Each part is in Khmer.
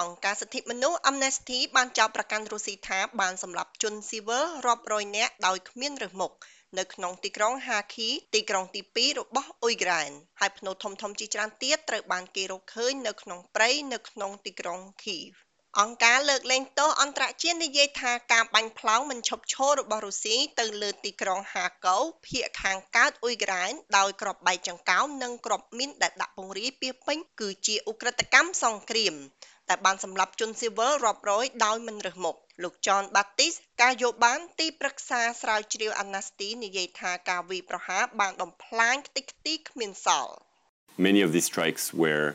អង្គការសិទ្ធិមនុស្ស Amnesty បានចោទប្រកាន់រុស្ស៊ីថាបានសម្លាប់ជនស៊ីវិលរាប់រយនាក់ដោយគ្មានរើសមុខនៅក្នុងទីក្រុង Kharkiv ទីក្រុងទីពីររបស់អ៊ុយក្រែនហើយផ្នូរធំៗជាច្រើនទៀតត្រូវបានគេរកឃើញនៅក្នុងព្រៃនៅក្នុងទីក្រុង Kyiv អង្គការលើកលែងទោសអន្តរជាតិនិយាយថាការបាញ់ផ្លោងមិនឈប់ឈររបស់រុស្ស៊ីទៅលើទីក្រុង Kharkov ភាគខាងកើតអ៊ុយក្រែនដោយគ្រាប់បែកចង្កោមនិងគ្រាប់មីនដែលដាក់ពង្រាយពាសពេញគឺជាឧក្រិដ្ឋកម្មសង្គ្រាម តែបានសម្លាប់ជនស៊ីវិលរាប់រយដោយមិនរើសមុខលោក John Baptist ការយោបានទីប្រឹក្សាស្រាវជ្រាវ Amnesty និយាយថាការវាយប្រហារបានបំផ្លាញខ្ទេចខ្ទីគ្មានសល់ Many of these strikes were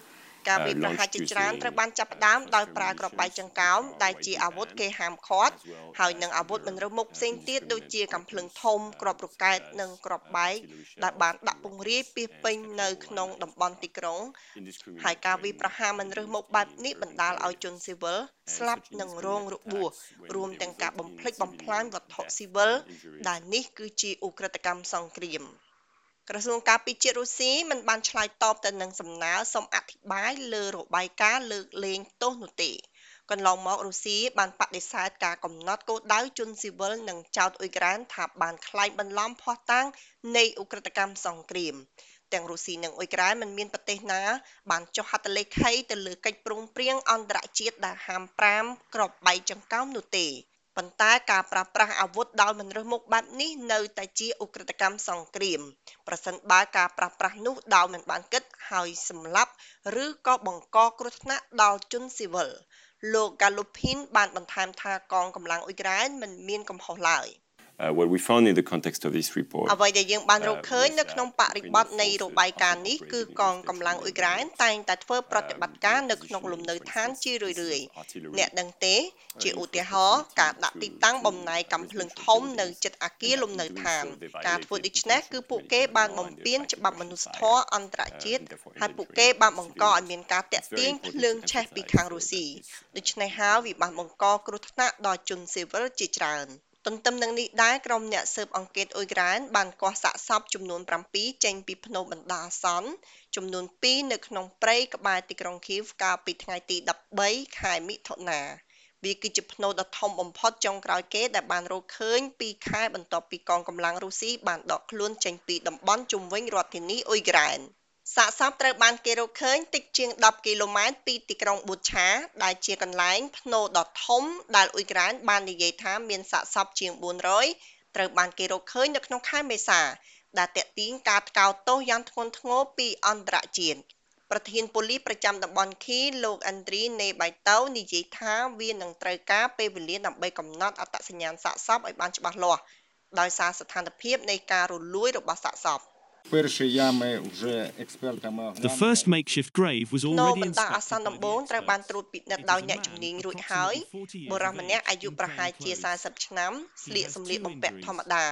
ការវាយប្រហារជាច្រើនត្រូវបានចាប់ផ្ដើមដោយប្រើគ្រាប់បែកចង្កោមដែលជាអាវុធគេហាមឃាត់ហើយនឹងអាវុធមិនរើសមុខផ្សេងទៀតដូចជាកាំភ្លើងធំគ្រាប់រ៉ុកែតនិងគ្រាប់បែកដែលបានដាក់ពង្រាយពាសពេញនៅក្នុងតំបន់ទីក្រុងហើយការវាយប្រហារមិនរើសមុខបែបនេះបណ្ដាលឲ្យជនស៊ីវិលស្លាប់និងរងរបួសរួមទាំងការបំផ្លិចបំផ្លាញវត្ថុស៊ីវិលដែលនេះគឺជាឧក្រិដ្ឋកម្មសង្គ្រាម។ ក្រសួងការពារជាតិរុស្ស៊ីមិនបានឆ្លើយតបទៅនឹងសំណើសុំអធិប្បាយលើរបាយការណ៍លើកលែងទោសនោះទេកន្លងមករុស្ស៊ីបានបដិសេធការកំណត់គោលដៅជនស៊ីវិលនិងចោទអ៊ុយក្រែនថាបានក្លែងបន្លំភ័ស្តុតាងនៃឧក្រិដ្ឋកម្មសង្គ្រាមទាំងរុស្ស៊ីនិងអ៊ុយក្រែនមិនមានប្រទេសណាបានចុះហត្ថលេខីទៅលើកិច្ចព្រមព្រៀងអន្តរជាតិដែលហាម5គ្រាប់បែកចង្កោមនោះទេ ប៉ុន្តែការប្រើប្រាស់អាវុធដោយមិនរើសមុខបែបនេះនៅតែជាឧក្រិដ្ឋកម្មសង្គ្រាម ប្រសិនបើការប្រើប្រាស់នោះដោយមិនបានគិតហើយសម្លាប់ ឬក៏បង្កគ្រោះថ្នាក់ដល់ជនស៊ីវិល លោក Galupin បានបន្ថែមថាកងកម្លាំងអ៊ុយក្រែនមិនមានកំហុសឡើយ។ uh, what we found in the context of this report អ្វីដែលយើងបានរកឃើញនៅក្នុងបរិបទនៃរបាយការណ៍នេះគឺកងកម្លាំងអ៊ុយក្រែនតែងតែធ្វើប្រតិបត្តិការនៅក្នុងលំនៅឋានជារឿយៗអ្នកដឹងទេ ជាឧទាហរណ៍ការដាក់ទីតាំងបំណែកកំភ្លើងធំនៅជិតអគារលំនៅឋានការធ្វើដូច្នេះគឺពួកគេបានបំពានច្បាប់មនុស្សធម៌អន្តរជាតិហើយពួកគេបានបង្កឲ្យមានការតាក់ទាញភ្លើងឆេះពីខាងរុស្ស៊ីដូច្នេះហើយវាបានបង្កគ្រោះថ្នាក់ដល់ជនស៊ីវិលជាច្រើន។ ទន្ទឹមនឹងនេះដែរក្រុមអ្នកស៊ើបអង្កេតអ៊ុយក្រែនបានគាស់សាកសពចំនួន7ចេញពីភ្នូបណ្ដោះអាសន្នចំនួន2នៅក្នុងព្រៃក្បែរទីក្រុង Kyiv កាលពីថ្ងៃទី13ខែមិថុនាវាគឺជាភ្នូដ៏ធំបំផុតចុងក្រោយគេដែលបានរកឃើញពីខែបន្ទាប់ពីកងកម្លាំងរុស្ស៊ីបានដកខ្លួនចេញពីតំបន់ជុំវិញរដ្ឋធានីអ៊ុយក្រែន។ សាកសពត្រូវបានគេរកឃើញតិចជាង 10 គីឡូម៉ែត្រពីទីក្រុងប៊ូឆា ដែលជាកន្លែងភ្នូរដ៏ធំដែលអ៊ុយក្រែនបាននិយាយថាមានសាកសពជាង400ត្រូវបានគេរកឃើញនៅក្នុងខែមេសា ដែលតាក់ទាញការថ្កោលទោសយ៉ាងធ្ងន់ធ្ងរពីអន្តរជាតិប្រធានប៉ូលីសប្រចាំតំបន់ខីលោកអាន់ដ្រីណេបៃតូនិយាយថាវានឹងត្រូវការពេលវេលាដើម្បីកំណត់អត្តសញ្ញាណសាកសពឲ្យបានច្បាស់លាស់ដោយសារស្ថានភាពនៃការរលួយរបស់សាកសព។ The first makeshift grave was already បណ្ដាអាសន្នដំបូងត្រូវបានត្រួតពិនិត្យដោយអ្នកជំនាញរួចហើយបុរសម្នាក់អាយុប្រហែលជា40ឆ្នាំស្លៀកសម្លៀកបំពាក់ធម្មតា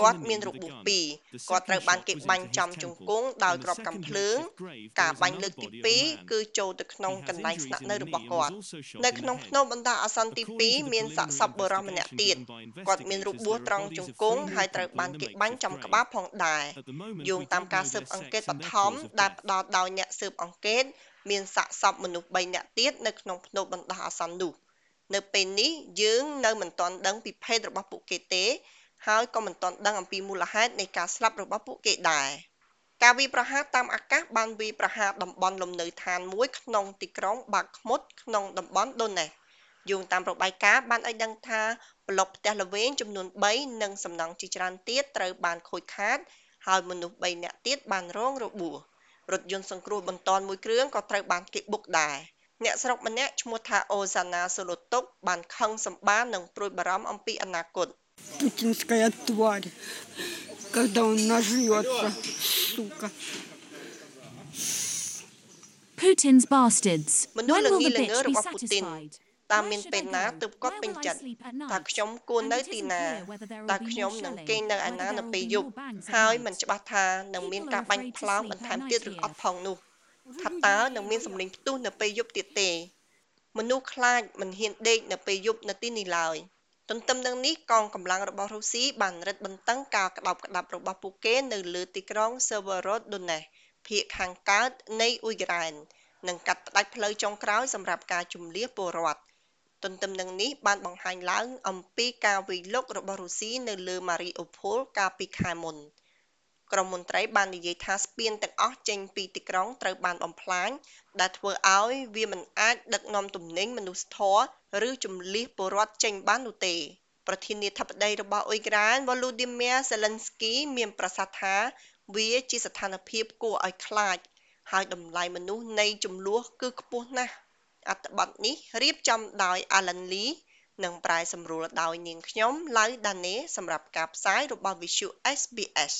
គាត់មានរបួសពីរគាត់ត្រូវបានគេបាញ់ចំជង្គង់ដោយគ្រាប់កាំភ្លើងការបាញ់លើកទី2គឺចូលទៅក្នុងកន្លែងស្នាក់នៅរបស់គាត់នៅក្នុងភ្នូបណ្ដាអាសន្នទី2មានសាកសពបុរសម្នាក់ទៀតគាត់មានរបួសត្រង់ជង្គង់ហើយត្រូវបានគេបាញ់ចំក្បាលផងដែរយោងតាមការស៊ើបអង្កេតបឋមដែលផ្ដល់ដោយអ្នកស៊ើបអង្កេតមានសាកសពមនុស្ស3នាក់ទៀតនៅក្នុងភ្នូបណ្ដោះអាសន្ននោះនៅពេលនេះយើងនៅមិនទាន់ដឹងពីភេទរបស់ពួកគេទេ ហើយក៏មិនទាន់ដឹងអំពីមូលហេតុនៃការស្លាប់របស់ពួកគេដែរការវាយប្រហារតាមអាកាសបានវាយប្រហារតំបន់លំនៅឋានមួយក្នុងទីក្រុងបាក់ខ្មុតក្នុងតំបន់ដូណេសយោងតាមរបាយការណ៍បានឲ្យដឹងថាប្លុកផ្ទះល្វែងចំនួន3និងសំណង់ជាច្រើនទៀតត្រូវបានខូចខាត ហើយមនុស្ស3នាក់ទៀតបានរងរបួសរថយន្តសង្គ្រោះបន្ទាន់មួយគ្រឿងក៏ត្រូវបានគេបុកដែរអ្នកស្រុកម្នាក់ឈ្មោះថាអូសាណាសូឡូតុកបានខឹងសម្បានិងព្រួយបារម្ភអំពីអនាគត Путинская тварь, когда он нажрется, сука. Putin's bastards. When When will the Manila bitch be ngỡ Putin. satisfied? តើមានពេលណាទើបគាត់ពេញចិត្តតើខ្ញុំគួរនៅទីណាតើខ្ញុំនឹងគេងនៅឯណានៅពេលយប់ហើយមិនច្បាស់ថានឹងមានការបាញ់ផ្លោងបន្ថែមទៀតឬអត់ផងនោះថាតើនឹងមានសម្លេងផ្ទុះនៅពេលយប់ទៀតទេមនុស្សខ្លាចមិនហ៊ានដេកនៅពេលយប់នៅទីនេះឡើយទន្ទឹមនឹងនេះកងកម្លាំងរបស់រុស្ស៊ីបានរឹតបន្តឹងការក្តោបក្តាប់របស់ពួកគេនៅលើទីក្រុង Severodonetsk ភាគខាងកើតនៃអ៊ុយក្រែននិងកាត់ផ្តាច់ផ្លូវចុងក្រោយសម្រាប់ការជម្លៀសពលរដ្ឋ ទន្ទឹមនឹងនេះបានបង្ហាញឡើងអំពីការវាយលុករបស់រុស្ស៊ីនៅលើម៉ារីអូផូលកាលពីខែមុន ក្រុមមន្ត្រីបាននិយាយថាស្ពានទាំងអស់ចេញពីទីក្រុងត្រូវបានបំផ្លាញ ដែលធ្វើឱ្យវាមិនអាចដឹកនាំទំនិញមនុស្សធម៌ឬជម្លៀសពលរដ្ឋចេញបាននោះទេប្រធានាធិបតីរបស់អ៊ុយក្រែន volodymyr zelensky មានប្រសាសន៍ថាវាជាស្ថានភាពគួរឱ្យខ្លាច ហើយតម្លៃមនុស្សនៃជម្លោះគឺខ្ពស់ណាស់ អត្ថបទនេះរៀបចំដោយ alan lee និងប្រែសម្រួលដោយ នាងខ្ញុំ ឡៅ ដានេសម្រាប់ការផ្សាយរបស់វិទ្យុ sbs